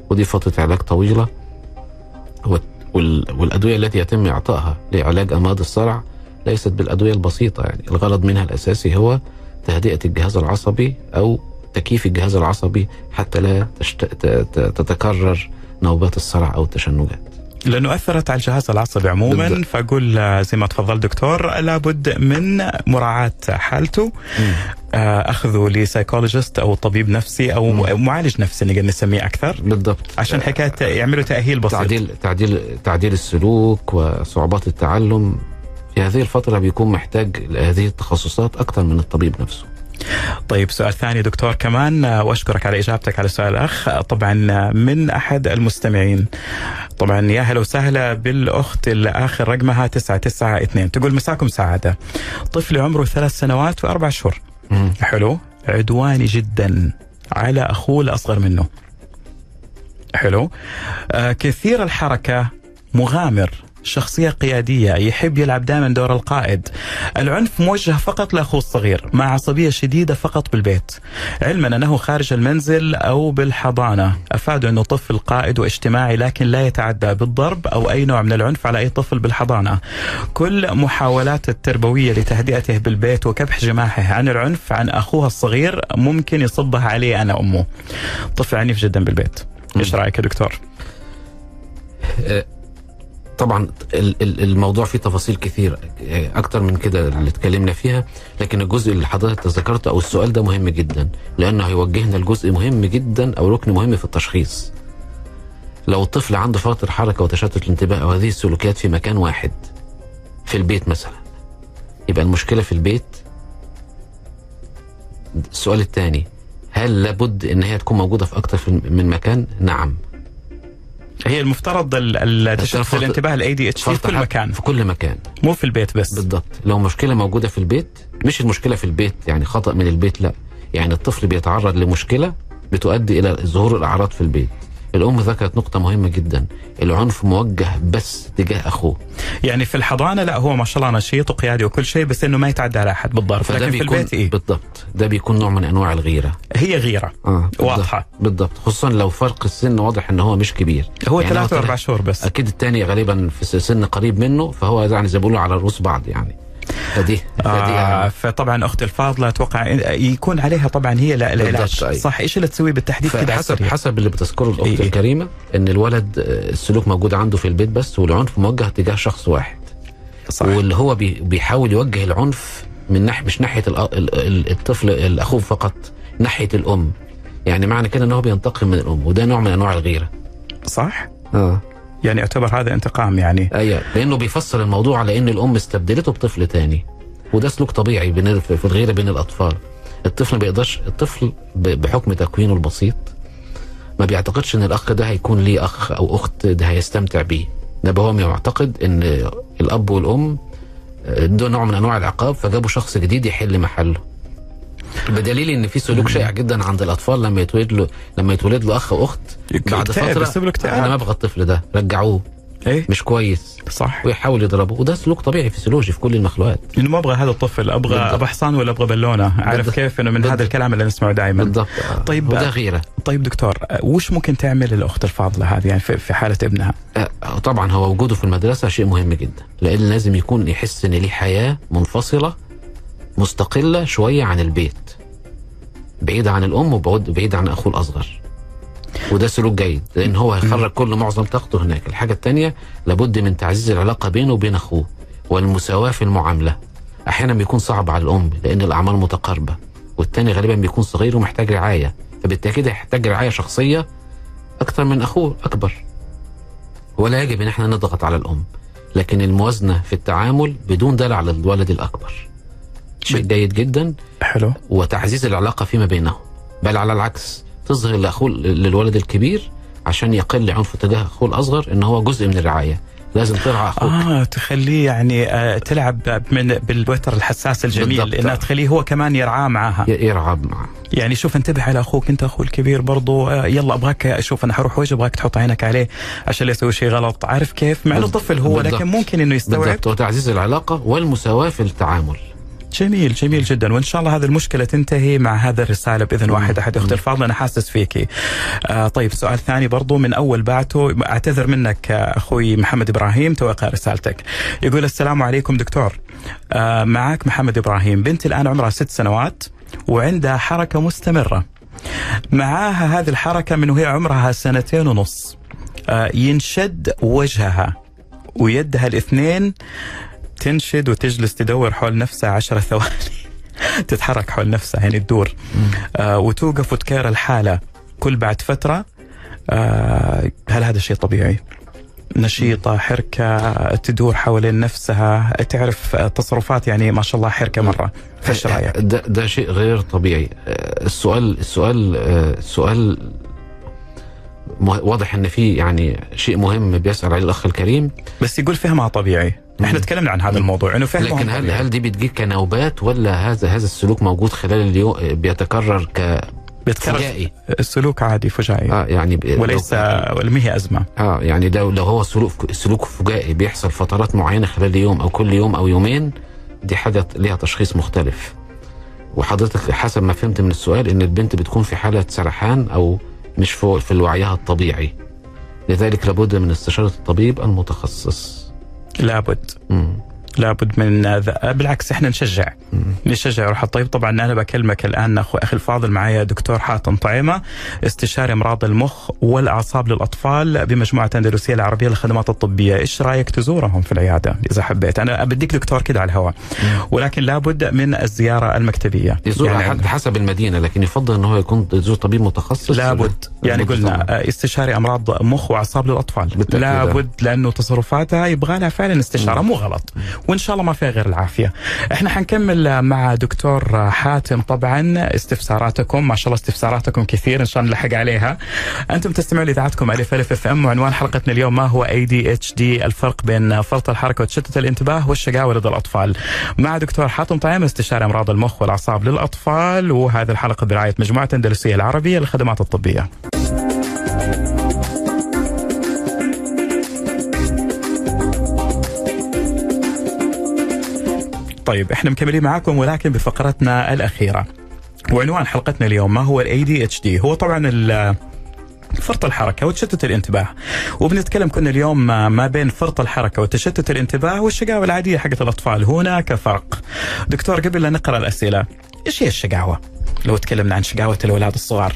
ودي فترة علاج طويلة وال- وال- والأدوية التي يتم إعطائها لعلاج أمراض الصرع ليست بالأدوية البسيطة يعني. الغرض منها الأساسي هو تهدئة الجهاز العصبي أو تكييف الجهاز العصبي حتى لا تتكرر نوبات الصرع أو التشنجات. لأنه أثرت على الجهاز العصبي عموما بالضبط. فاقول آه، زي ما تفضل دكتور لابد من مراعاة حالته. آه، اخذه لسايكولوجيست أو طبيب نفسي أو مم. معالج نفسي نقدر نسميه أكثر. بالضبط. عشان حكاية يعملوا تأهيل بسيط. تعديل تعديل تعديل السلوك وصعوبات التعلم في هذه الفترة بيكون محتاج هذه التخصصات أكثر من الطبيب نفسه. طيب سؤال ثاني دكتور كمان آه، وأشكرك على إجابتك على سؤال الأخ. آه، طبعا آه، من أحد المستمعين. طبعا يا هلا وسهلا بالأخت اللي اخر رقمها 992 تقول مساكم سعادة. طفلي عمره ثلاث سنوات وأربع شهور. حلو. عدواني جدا على أخوه الأصغر منه. حلو. آه كثير الحركة مغامر. شخصية قيادية يحب يلعب دائما دور القائد. العنف موجه فقط لأخوه الصغير مع عصبية شديدة فقط بالبيت. علما أنه خارج المنزل أو بالحضانة. أفادوا أنه طفل قائد واجتماعي لكن لا يتعدى بالضرب أو أي نوع من العنف على أي طفل بالحضانة. كل محاولات التربوية لتهدئته بالبيت وكبح جماحه عن العنف عن أخوها الصغير ممكن يصبها عليه أنا أمه طفل عنيف جدا بالبيت. إيش رأيك يا دكتور؟ طبعا ال- ال- الموضوع فيه تفاصيل كثير أكتر من كده اللي اتكلمنا فيها لكن الجزء اللي حضرتك ذكرته أو السؤال ده مهم جدا لأنه هيوجهنا لجزء مهم جدا أو ركن مهم في التشخيص. لو الطفل عنده فرط حركة وتشتت الانتباه أو هذه السلوكيات في مكان واحد في البيت مثلا يبقى المشكلة في البيت. السؤال الثاني هل لابد إن هي تكون موجودة في أكتر في- من مكان؟ نعم. هي المفترض ال- ال- تشتت فرط- الانتباه ال ADHD في كل مكان. في كل مكان. مو في البيت بس. بالضبط. لو مشكلة موجودة في البيت مش المشكلة في البيت يعني خطأ من البيت لا. يعني الطفل بيتعرض لمشكلة بتؤدي إلى ظهور الأعراض في البيت. الأم ذكرت نقطة مهمة جدا. العنف موجه بس تجاه أخوه. يعني في الحضانة لا هو ما شاء الله نشيط وقيادي وكل شيء بس إنه ما يتعدى على أحد بالضرب فده لكن في البيت إيه؟ بالضبط. ده بيكون نوع من أنواع الغيرة. هي غيرة. بالضبط. واضحة. بالضبط. خصوصا لو فرق السن واضح إن هو مش كبير. هو يعني ثلاثة وأربع شهور بس. أكيد التاني غالبا في سن قريب منه فهو يعني زي ما بيقولوا على رؤوس بعض يعني. فدي فدي آه يعني. فطبعا أختي الفاضلة أتوقع يكون عليها طبعا هي لا- العلاج أي. صح إيش اللي تسويه بالتحديد كده السريع؟ حسب اللي بتذكره الاخت إيه. الكريمة إن الولد آه، السلوك موجود عنده في البيت بس والعنف موجه تجاه شخص واحد. صح واللي هو بي بيحاول يوجه العنف من ناحيه مش ناحية الطفل الأخوه فقط ناحية الأم. يعني معنى كده إن هو بينتقم من الأم وده نوع من أنواع الغيرة. صح؟ آه. يعني يعتبر هذا انتقام يعني. أيوه لأنه بيفسر الموضوع على إن الأم استبدلته بطفل تاني وده سلوك طبيعي بين في الغيرة بين الأطفال. الطفل ما بيقدرش الطفل بحكم تكوينه البسيط ما بيعتقدش إن الأخ ده هيكون ليه أخ أو أخت ده هيستمتع بيه. ده هو معتقد إن الأب والأم آه، ده نوع من أنواع العقاب فجابوا شخص جديد يحل محله. بدليل إن في سلوك شائع جدا عند الأطفال لما يتولد له لما يتولد له أخ واخت بعد فترة. أنا ما أبغى الطفل ده رجعوه. إيه؟ مش كويس. صح. ويحاول يضربه. وده سلوك طبيعي فسيولوجي في كل المخلوقات. إنه ما أبغى هذا الطفل أبغى بالضبط. أبغى حصان ولا أبغى بالونة. عارف بالضبط. كيف إنه من بالضبط. هذا الكلام اللي نسمعه دائما. بالضبط. طيب وده غيرة. طيب دكتور وش ممكن تعمل الأخت الفاضلة هذه يعني في حالة ابنها؟ آه، طبعا هو وجوده في المدرسة شيء مهم جدا لأن لازم يكون يحس إن ليه حياة منفصلة مستقلة شوية عن البيت. بعيده عن الأم وبعيد عن أخوه الأصغر. وده سلوك جيد لأن هو هيخرج كل معظم طاقته هناك. الحاجة الثانية لابد من تعزيز العلاقة بينه وبين أخوه والمساواة في المعاملة. أحيانا بيكون صعب على الأم لأن الأعمار متقاربة والتاني غالبا بيكون صغير ومحتاج رعاية. فبالتأكيد هيحتاج رعاية شخصية أكثر من أخوه أكبر. ولا يجب إن إحنا نضغط على الأم لكن الموازنة في التعامل بدون دلع على الولد الأكبر. شيء جيد جدا. حلو. وتعزيز العلاقة فيما بينهم. بل على العكس تظهر لأخوه للولد الكبير عشان يقل عنفه تجاه أخوه الأصغر إن هو جزء من الرعاية. لازم ترعى أخوك. آه تخليه يعني آه تلعب من بالوتر الحساس الجميل بالضبط. انها تخليه هو كمان يرعاه معاها ي- يرعى معه. يعني شوف انتبه على أخوك أنت أخوه الكبير برضو. آه، يلا أبغاك شوف أنا حروح وجه أبغاك تحط عينك عليه عشان لا يسوي شيء غلط. عارف كيف؟ مع إنه. طفل هو بالضبط. لكن ممكن إنه يستوعب. بالضبط. وتعزيز العلاقة والمساواة في التعامل. جميل جميل جدا. وإن شاء الله هذه المشكلة تنتهي مع هذه الرسالة بإذن واحد. أحد أختي الفاضله أنا حاسس فيكي آه طيب سؤال ثاني برضو من أول بعته. أعتذر منك آه، أخوي محمد إبراهيم تو اقرا رسالتك. يقول السلام عليكم دكتور. آه معك محمد إبراهيم. بنتي الآن عمرها ست سنوات وعندها حركة مستمرة. معاها هذه الحركة من وهي عمرها سنتين ونص. آه ينشد وجهها ويدها الاثنين تنشد وتجلس تدور حول نفسها عشرة [LAUGHS] ثواني. تتحرك حول نفسها يعني تدور. آه وتوقف وتكير الحالة كل بعد فترة. آه هل هذا شيء طبيعي؟ نشيطة حركة تدور حوالين نفسها. تعرف آه، تصرفات يعني ما شاء الله حركة مرة. فايش رأيك؟ ده ده شيء غير طبيعي. آه، السؤال السؤال آه، السؤال واضح إن في يعني شيء مهم بيسأل عليه الأخ الكريم. بس يقول فهمها طبيعي. إحنا تكلمنا عن هذا الموضوع إنه فهمها لكن هل. هل دي بتجيك كنوبات ولا هذا هذا السلوك موجود خلال اليوم بيتكرر ك فجائي؟ السلوك عادي فجائي. آه يعني وليس ولم هي أزمة. آه يعني لو لو هو سلوك سلوك فجائي بيحصل فترات معينة خلال يوم أو كل يوم أو يومين دي حاجة ليها تشخيص مختلف. وحضرتك حسب ما فهمت من السؤال إن البنت بتكون في حالة سرحان أو مش فوق في وعيها الطبيعي. لذلك لابد من استشارة الطبيب المتخصص. لابد. لابد من ذا بالعكس إحنا نشجع. نشجع روح الطيب. طبعا أنا بكلمك الآن أخو أخي الفاضل معايا دكتور حاتم طعيمة استشاري أمراض المخ والأعصاب للأطفال بمجموعة أندلسية العربية للخدمات الطبية. إيش رأيك تزورهم في العيادة إذا حبيت؟ أنا بديك دكتور كده على الهواء. ولكن لابد من الزيارة المكتبية. يزور يعني حسب المدينة لكن يفضل ان هو يكون يزور طبيب متخصص؟ لابد. يعني. قلنا استشاري أمراض مخ وأعصاب للأطفال. بالتأكيد. لابد لأنه تصرفاتها يبغى لها فعلا استشارة. مو غلط. وإن شاء الله ما فيها غير العافية. إحنا حنكمل مع دكتور حاتم. طبعا استفساراتكم ما شاء الله استفساراتكم كثير إن شاء الله نلحق عليها. أنتم تستمعون لإذاعتكم ألف ألف FM وعنوان حلقتنا اليوم ما هو ADHD الفرق بين فرط الحركة وتشتت الانتباه والشقاوة لدى الأطفال. مع دكتور حاتم طعيم استشاري أمراض المخ والأعصاب للأطفال وهذه الحلقة برعاية مجموعة أندلسية العربية للخدمات الطبية. طيب إحنا مكملين معاكم ولكن بفقرتنا الأخيرة. وعنوان حلقتنا اليوم ما هو ال ADHD هو طبعا فرط الحركة وتشتت الانتباه. وبنتكلم كنا اليوم ما بين فرط الحركة وتشتت الانتباه والشقاوة العادية حقت الأطفال. هناك فرق دكتور قبل لا نقرأ الأسئلة إيش هي الشقاوة؟ لو تكلمنا عن شقاوة الأولاد الصغار.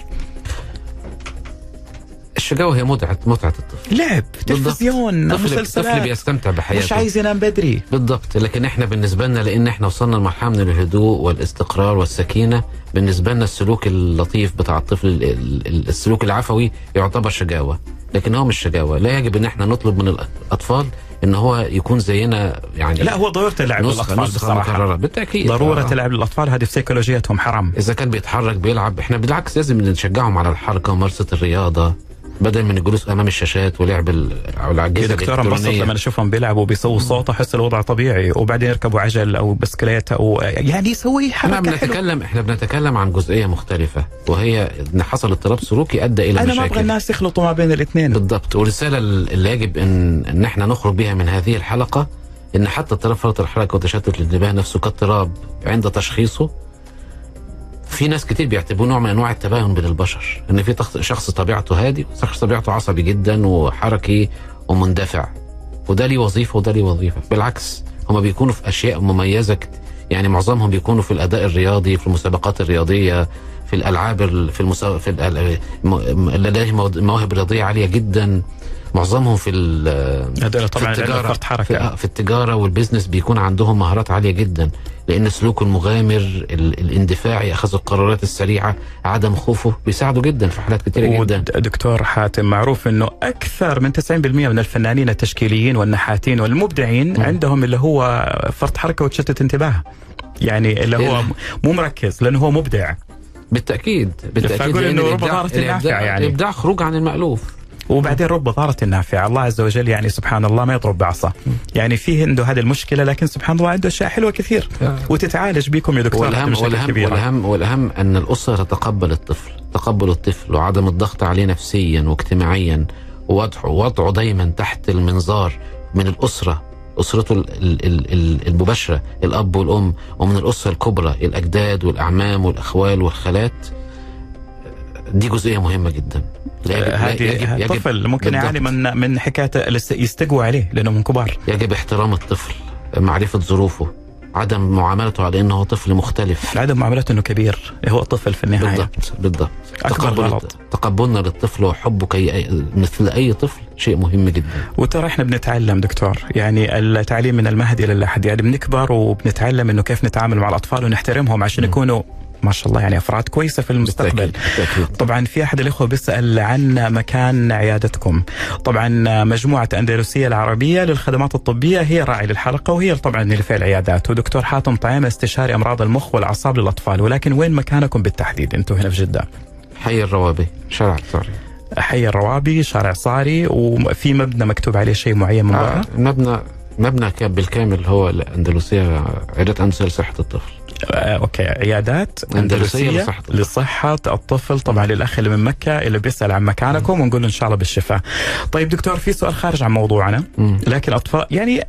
الشقاوة هي متعه متعة الطفل. لعب تلفزيون مسلسلات. بيستمتع بحياته. مش عايز ينام بدري. بالضبط. لكن إحنا بالنسبة لنا لأن إحنا وصلنا لمرحلة من الهدوء والاستقرار والسكينة بالنسبة لنا السلوك اللطيف بتاع الطفل ال- ال- السلوك العفوي يعتبر شجاوه لكن هو مش شجاوه لا يجب إن إحنا نطلب من الأطفال إن هو يكون زينا يعني لا هو ضرورة اللعب للاطفال نسخة مكررة. بالتأكيد. ضرورة آه. اللعب للاطفال هذه في سيكولوجيتهم حرام. إذا كان بيتحرك بيلعب. إحنا بالعكس لازم نشجعهم على الحركة وممارسة الرياضة. بدل من الجلوس أمام الشاشات ولعب ال- أو يا دكتور انبسط لما اشوفهم بيلعبوا بيسووا صوت أحس الوضع طبيعي وبعدين يركبوا عجل أو بسكليت أو يعني يسوي إحنا حركة حلوة. بنتكلم إحنا بنتكلم عن جزئية مختلفة وهي إن حصل اضطراب سلوكي أدى إلى أنا ما مشاكل. أبغى الناس يخلطوا ما بين الاثنين. بالضبط. والرسالة اللي يجب ان إن إحنا نخرج بها من هذه الحلقة إن حتى اضطراب فرط الحركة وتشتت الانتباه نفسه كاضطراب عند تشخيصه في ناس كتير بيعتبروه نوع من انواع التباين بين البشر ان في شخص طبيعته هادي وشخص طبيعته عصبي جدا وحركي ومندفع وده ليه وظيفه وده ليه وظيفه بالعكس هما بيكونوا في اشياء مميزه يعني معظمهم بيكونوا في الاداء الرياضي في المسابقات الرياضيه في الالعاب ال- في المسا... في ال- م- اللي لديه مو- مواهب رياضيه عاليه جدا معظمهم في ال- طبعا في فرط حركه في, آه، في التجارة والبزنس بيكون عندهم مهارات عالية جدا لأن سلوكه المغامر ال- الاندفاعي أخذ القرارات السريعة عدم خوفه بيساعده جدا في حالات كتيرة جدا. ودكتور حاتم معروف إنه أكثر من 90% من الفنانين التشكيليين والنحاتين والمبدعين عندهم اللي هو فرط حركة وتشتت انتباه يعني اللي هو إيه. مو مركز لأنه هو مبدع. بالتأكيد بالتأكيد. فأقول لأن إنه رب الإبداع- ضارة الإبداع- النافع يعني. الإبداع خروج عن المألوف. وبعدين رب ضارة نافعة. الله عز وجل يعني سبحان الله ما يضرب بعصا. يعني فيه عنده هذه المشكلة لكن سبحان الله عنده أشياء حلوة كثير. وتتعالج بكم يا دكتور. والأهم والأهم كبيرة والأهم والأهم أن الأسرة تتقبل الطفل تقبل الطفل وعدم الضغط عليه نفسيا واجتماعيا. ووضعه وضعه دايما تحت المنظار من الأسرة أسرته ال- ال- ال- ال- المباشرة الأب والأم ومن الأسرة الكبرى الأجداد والأعمام والأخوال والخالات. دي جزئية مهمة جدا. هذه الطفل ممكن بالضبط. يعاني من من حكاية الاست- يستقوا عليه لأنه من كبار. يجب احترام الطفل معرفة ظروفه عدم معاملته على إنه طفل مختلف. عدم معاملته إنه كبير هو طفل في النهاية. بالضبط بالضبط. تقبل. تقبلنا للطفل وحبه كي مثل أي طفل شيء مهم جدا. وترى إحنا بنتعلم دكتور يعني التعليم من المهد إلى اللحد. يعني بنكبر وبنتعلم إنه كيف نتعامل مع الأطفال ونحترمهم عشان يكونوا ما شاء الله يعني أفراد كويسة في المستقبل. بالتأكيد. بالتأكيد. طبعا في أحد الإخوة بيسأل عن مكان عيادتكم. طبعا مجموعة أندلسية العربية للخدمات الطبية هي راعي للحلقة وهي طبعا اللي في العيادات ودكتور حاتم طعيمه استشاري أمراض المخ والأعصاب للأطفال. ولكن وين مكانكم بالتحديد؟ أنتم هنا في جدة. حي الروابي شارع الثوري حي الروابي شارع صاري وفي مبنى مكتوب عليه شيء معين من برا آه مبنى مبنى بالكامل هو الأندلسية عيادات اندلسيه لصحه الطفل. أوكي عيادات أندلسية أندلسية لصحة الطفل. لصحة الطفل طبعا للأخ اللي من مكة اللي بيسأل عن مكانكم ونقول له إن شاء الله بالشفاء. طيب دكتور في سؤال خارج عن موضوعنا مم. لكن اطفال يعني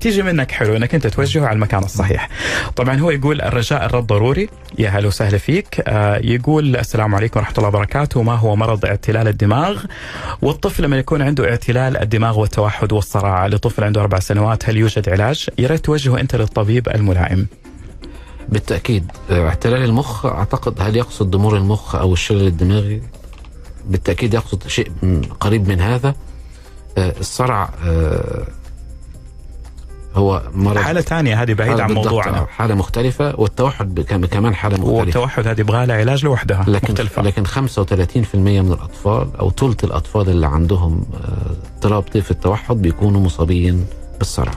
تيجي منك حلو إنك أنت توجهه على المكان الصحيح. طبعا هو يقول الرجاء الرد ضروري يا هلا وسهلا فيك آه يقول السلام عليكم ورحمة الله وبركاته ما هو مرض اعتلال الدماغ والطفل لما يكون عنده اعتلال الدماغ والتوحد والصراع لطفل عنده أربع سنوات هل يوجد علاج؟ يا ريت توجهه أنت للطبيب الملائم. بالتأكيد احتلال المخ أعتقد هل يقصد ضمور المخ أو الشلل الدماغي؟ بالتأكيد يقصد شيء قريب من هذا. آه، الصرع آه، هو مرض حالة ثانية هذه بعيدة عن موضوعنا. آه، حالة مختلفة والتوحد كمان حالة مختلفة. والتوحد هذه يبغى لها علاج لوحدها لكن مختلفة. لكن 35% من الأطفال أو ثلث الأطفال اللي عندهم اضطراب طيف التوحد بيكونوا مصابين بالصرع.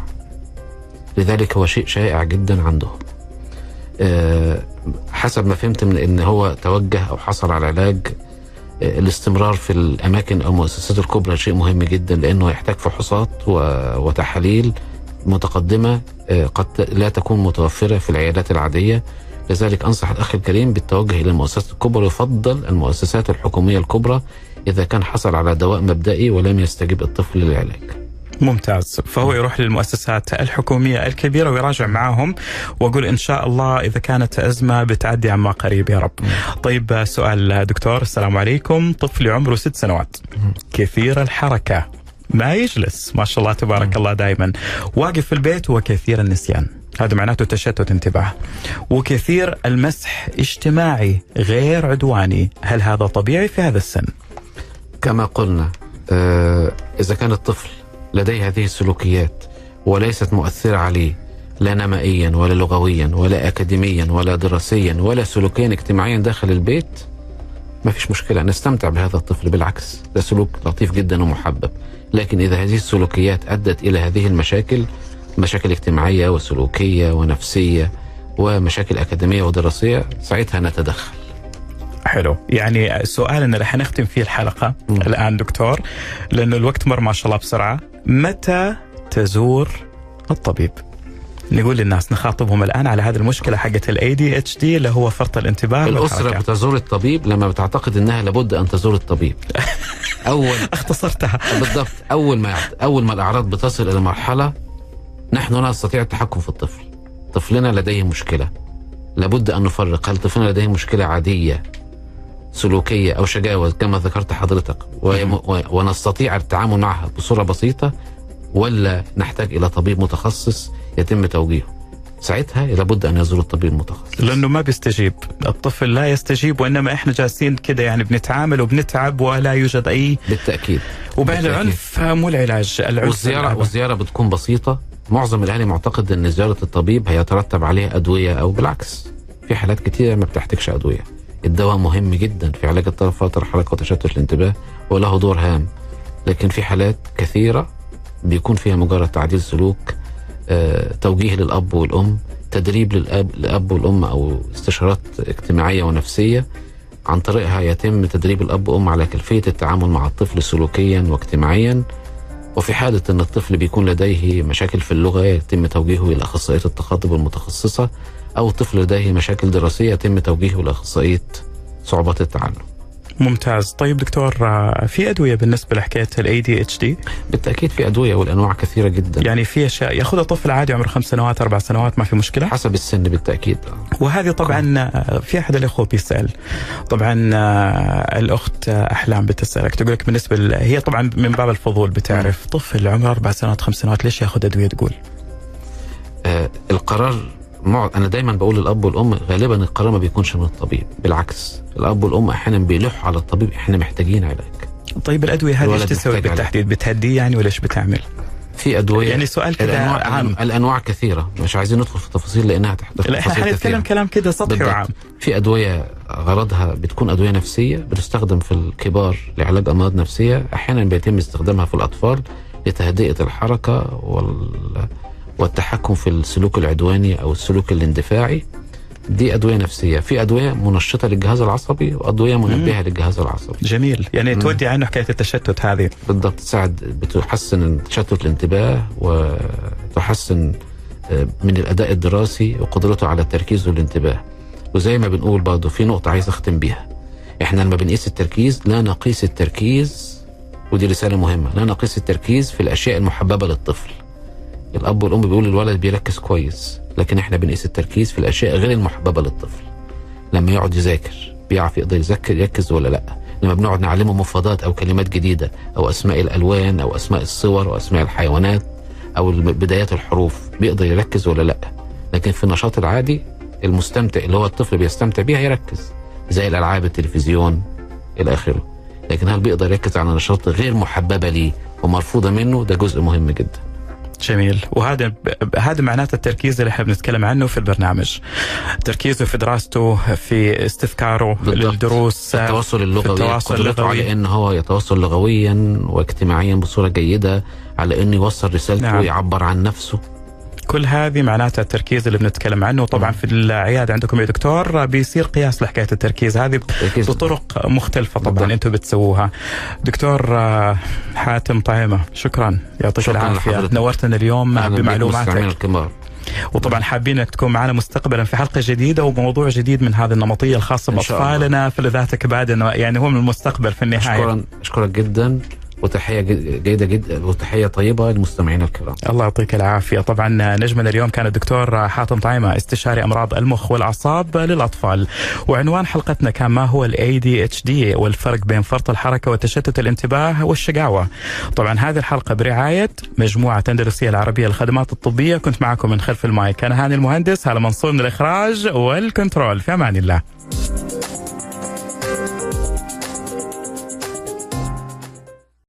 لذلك هو شيء شائع جدا عندهم. حسب ما فهمت من إن هو توجه أو حصل على علاج آه، الاستمرار في الأماكن أو المؤسسات الكبرى شيء مهم جدا لأنه يحتاج فحوصات وتحاليل متقدمة آه، قد لا تكون متوفرة في العيادات العادية لذلك أنصح الأخ الكريم بالتوجه إلى المؤسسات الكبرى ويفضل المؤسسات الحكومية الكبرى إذا كان حصل على دواء مبدئي ولم يستجب الطفل للعلاج. ممتاز. فهو يروح للمؤسسات الحكومية الكبيرة ويراجع معاهم وأقول إن شاء الله إذا كانت أزمة بتعدي عما قريب يا رب. طيب سؤال دكتور السلام عليكم. طفلي عمره ست سنوات. كثير الحركة. ما يجلس. ما شاء الله تبارك الله دائما واقف في البيت وكثير النسيان. هذا معناته تشتت انتباه. وكثير المسح اجتماعي غير عدواني. هل هذا طبيعي في هذا السن؟ كما قلنا آه، إذا كان الطفل لديه هذه السلوكيات وليست مؤثرة عليه لا نمائيا ولا لغويا ولا اكاديميا ولا دراسيا ولا سلوكيا اجتماعيا داخل البيت. ما فيش مشكلة نستمتع بهذا الطفل بالعكس ده سلوك لطيف جدا ومحبب. لكن إذا هذه السلوكيات أدت إلى هذه المشاكل مشاكل اجتماعية وسلوكية ونفسية ومشاكل أكاديمية ودراسية ساعتها نتدخل. حلو. يعني سؤالنا اللي حنختم فيه الحلقة مم. الآن دكتور لأنه الوقت مر ما شاء الله بسرعة. متى تزور الطبيب نقول للناس نخاطبهم الآن على هذه المشكلة حقت ال ADH D اللي هو فرط الانتباه والحركة. بتزور الطبيب لما بتعتقد إنها لابد أن تزور الطبيب. [LAUGHS] أول اختصرتها بالضبط أول ما أول ما الأعراض بتصل إلى مرحلة نحن لا نستطيع التحكم في الطفل. طفلنا لديه مشكلة. لابد أن نفرق هل طفلنا لديه مشكلة عادية سلوكية أو شجاوة كما ذكرت حضرتك و- ونستطيع التعامل معها بصورة بسيطة ولا نحتاج إلى طبيب متخصص يتم توجيهه. ساعتها لابد أن يزور الطبيب المتخصص. لأنه ما بيستجيب الطفل لا يستجيب وإنما إحنا جالسين كده يعني بنتعامل وبنتعب ولا يوجد أي بالتأكيد. وبين بالتأكيد. العنف مو العلاج العنف والزيارة الأبد. والزيارة بتكون بسيطة معظم الأهالي معتقد أن زيارة الطبيب هيترتب عليها أدوية أو بالعكس في حالات كتيرة ما بتحتاجش أدوية الدواء مهم جدا في علاج اضطراب فترة الحركة وتشتت الانتباه وله دور هام. لكن في حالات كثيرة بيكون فيها مجرد تعديل سلوك آه، توجيه للأب والأم تدريب للأب الأب والأم أو استشارات اجتماعية ونفسية عن طريقها يتم تدريب الأب والأم على كيفية التعامل مع الطفل سلوكيا واجتماعيا. وفي حالة أن الطفل بيكون لديه مشاكل في اللغة يتم توجيهه إلى أخصائية التخاطب المتخصصة. أو الطفل لديه مشاكل دراسية يتم توجيهه إلى أخصائية صعوبات التعلم. ممتاز. طيب دكتور في أدوية بالنسبة لحكاية ال ADHD بالتأكيد في أدوية والأنواع كثيرة جدا. يعني في أشياء ياخذها طفل عادي عمره خمس سنوات أربع سنوات ما في مشكلة؟ حسب السن بالتأكيد. وهذه طبعا في أحد الأخوة بيسأل. طبعا الأخت أحلام بتسألك تقول لك بالنسبة. هي طبعا من باب الفضول بتعرف طفل عمره أربع سنوات خمس سنوات ليش ياخذ أدوية تقول؟ آه القرار أنا دايما بقول للأب والأم غالبا القرار ما بيكونش من الطبيب بالعكس. الأب والأم أحيانا بيلحوا على الطبيب إحنا محتاجين علاج. طيب الأدوية هذه إيش تسوي. بالتحديد بتهديه يعني ولا إيش بتعمل؟ في أدوية. يعني سؤال كده الأنواع, عام. الأنواع كثيرة. مش عايزين ندخل في تفاصيل لأنها تحتاج لا إحنا كثيرة. كلام كده سطحي. وعام. في أدوية غرضها بتكون أدوية نفسية بتستخدم في الكبار لعلاج أمراض نفسية. أحيانا بيتم استخدامها في الأطفال لتهدئة الحركة وال... والتحكم في السلوك العدواني أو السلوك الاندفاعي دي أدوية نفسية. في أدوية منشطة للجهاز العصبي وأدوية منبهة للجهاز العصبي. جميل. يعني مم. تودي عنه حكاية التشتت هذه. بالضبط. تساعد بتحسن تشتت الانتباه وتحسن آه، من الأداء الدراسي وقدرته على التركيز والانتباه. وزي ما بنقول برضه في نقطة عايز أختم بيها. إحنا لما بنقيس التركيز لا نقيس التركيز ودي رسالة مهمة لا نقيس التركيز في الأشياء المحببة للطفل. الاب والام بيقولوا الولد بيركز كويس لكن إحنا بنقيس التركيز في الأشياء غير المحببة للطفل. لما يقعد يذاكر بيعرف يقدر يذاكر يركز ولا لأ؟ لما بنقعد نعلمه مفردات أو كلمات جديدة أو أسماء الألوان أو أسماء الصور أو أسماء الحيوانات أو بدايات الحروف بيقدر يركز ولا لأ؟ لكن في النشاط العادي المستمتع اللي هو الطفل بيستمتع بيها يركز زي الألعاب التلفزيون إلى آخره. لكن هل بيقدر يركز على نشاط غير محببة ليه ومرفوضة منه؟ ده جزء مهم جدا. جميل وهذا هذا معناته التركيز اللي إحنا بنتكلم عنه في البرنامج تركيزه في دراسته في استذكاره بالضبط. للدروس التواصل اللغوي التواصل اللغوي. على إن هو يتواصل لغويا واجتماعيا بصورة جيدة على إنه يوصل رسالته نعم. ويعبر عن نفسه كل هذه معناتها التركيز اللي بنتكلم عنه. طبعا في العيادة عندكم يا دكتور بيصير قياس لحكاية التركيز. هذه بطرق مختلفة طبعا. أنتم بتسووها. دكتور آه، حاتم طعيمة شكرا. يعطيك شكراً لحضرتك. نورتنا اليوم بمعلوماتك. وطبعا حابين انك تكون معنا مستقبلا في حلقة جديدة وموضوع جديد من هذه شاء الله. بأطفالنا فلذاتك بعد يعني هو من المستقبل في النهاية. اشكرا. أشكرك جدا. وتحية جيدة جدا وتحية طيبة لمستمعينا الكرام. الله يعطيك العافية. طبعا نجمنا اليوم كان الدكتور حاتم طعيمة استشاري أمراض المخ والأعصاب للأطفال. وعنوان حلقتنا كان ما هو ال ADHD والفرق بين فرط الحركة وتشتت الانتباه والشقاوة. طبعا هذه الحلقة برعاية مجموعة أندلسية العربية للخدمات الطبية. كنت معكم من خلف المايك. أنا هاني المهندس هلا منصور من الإخراج وال control. في أمان الله.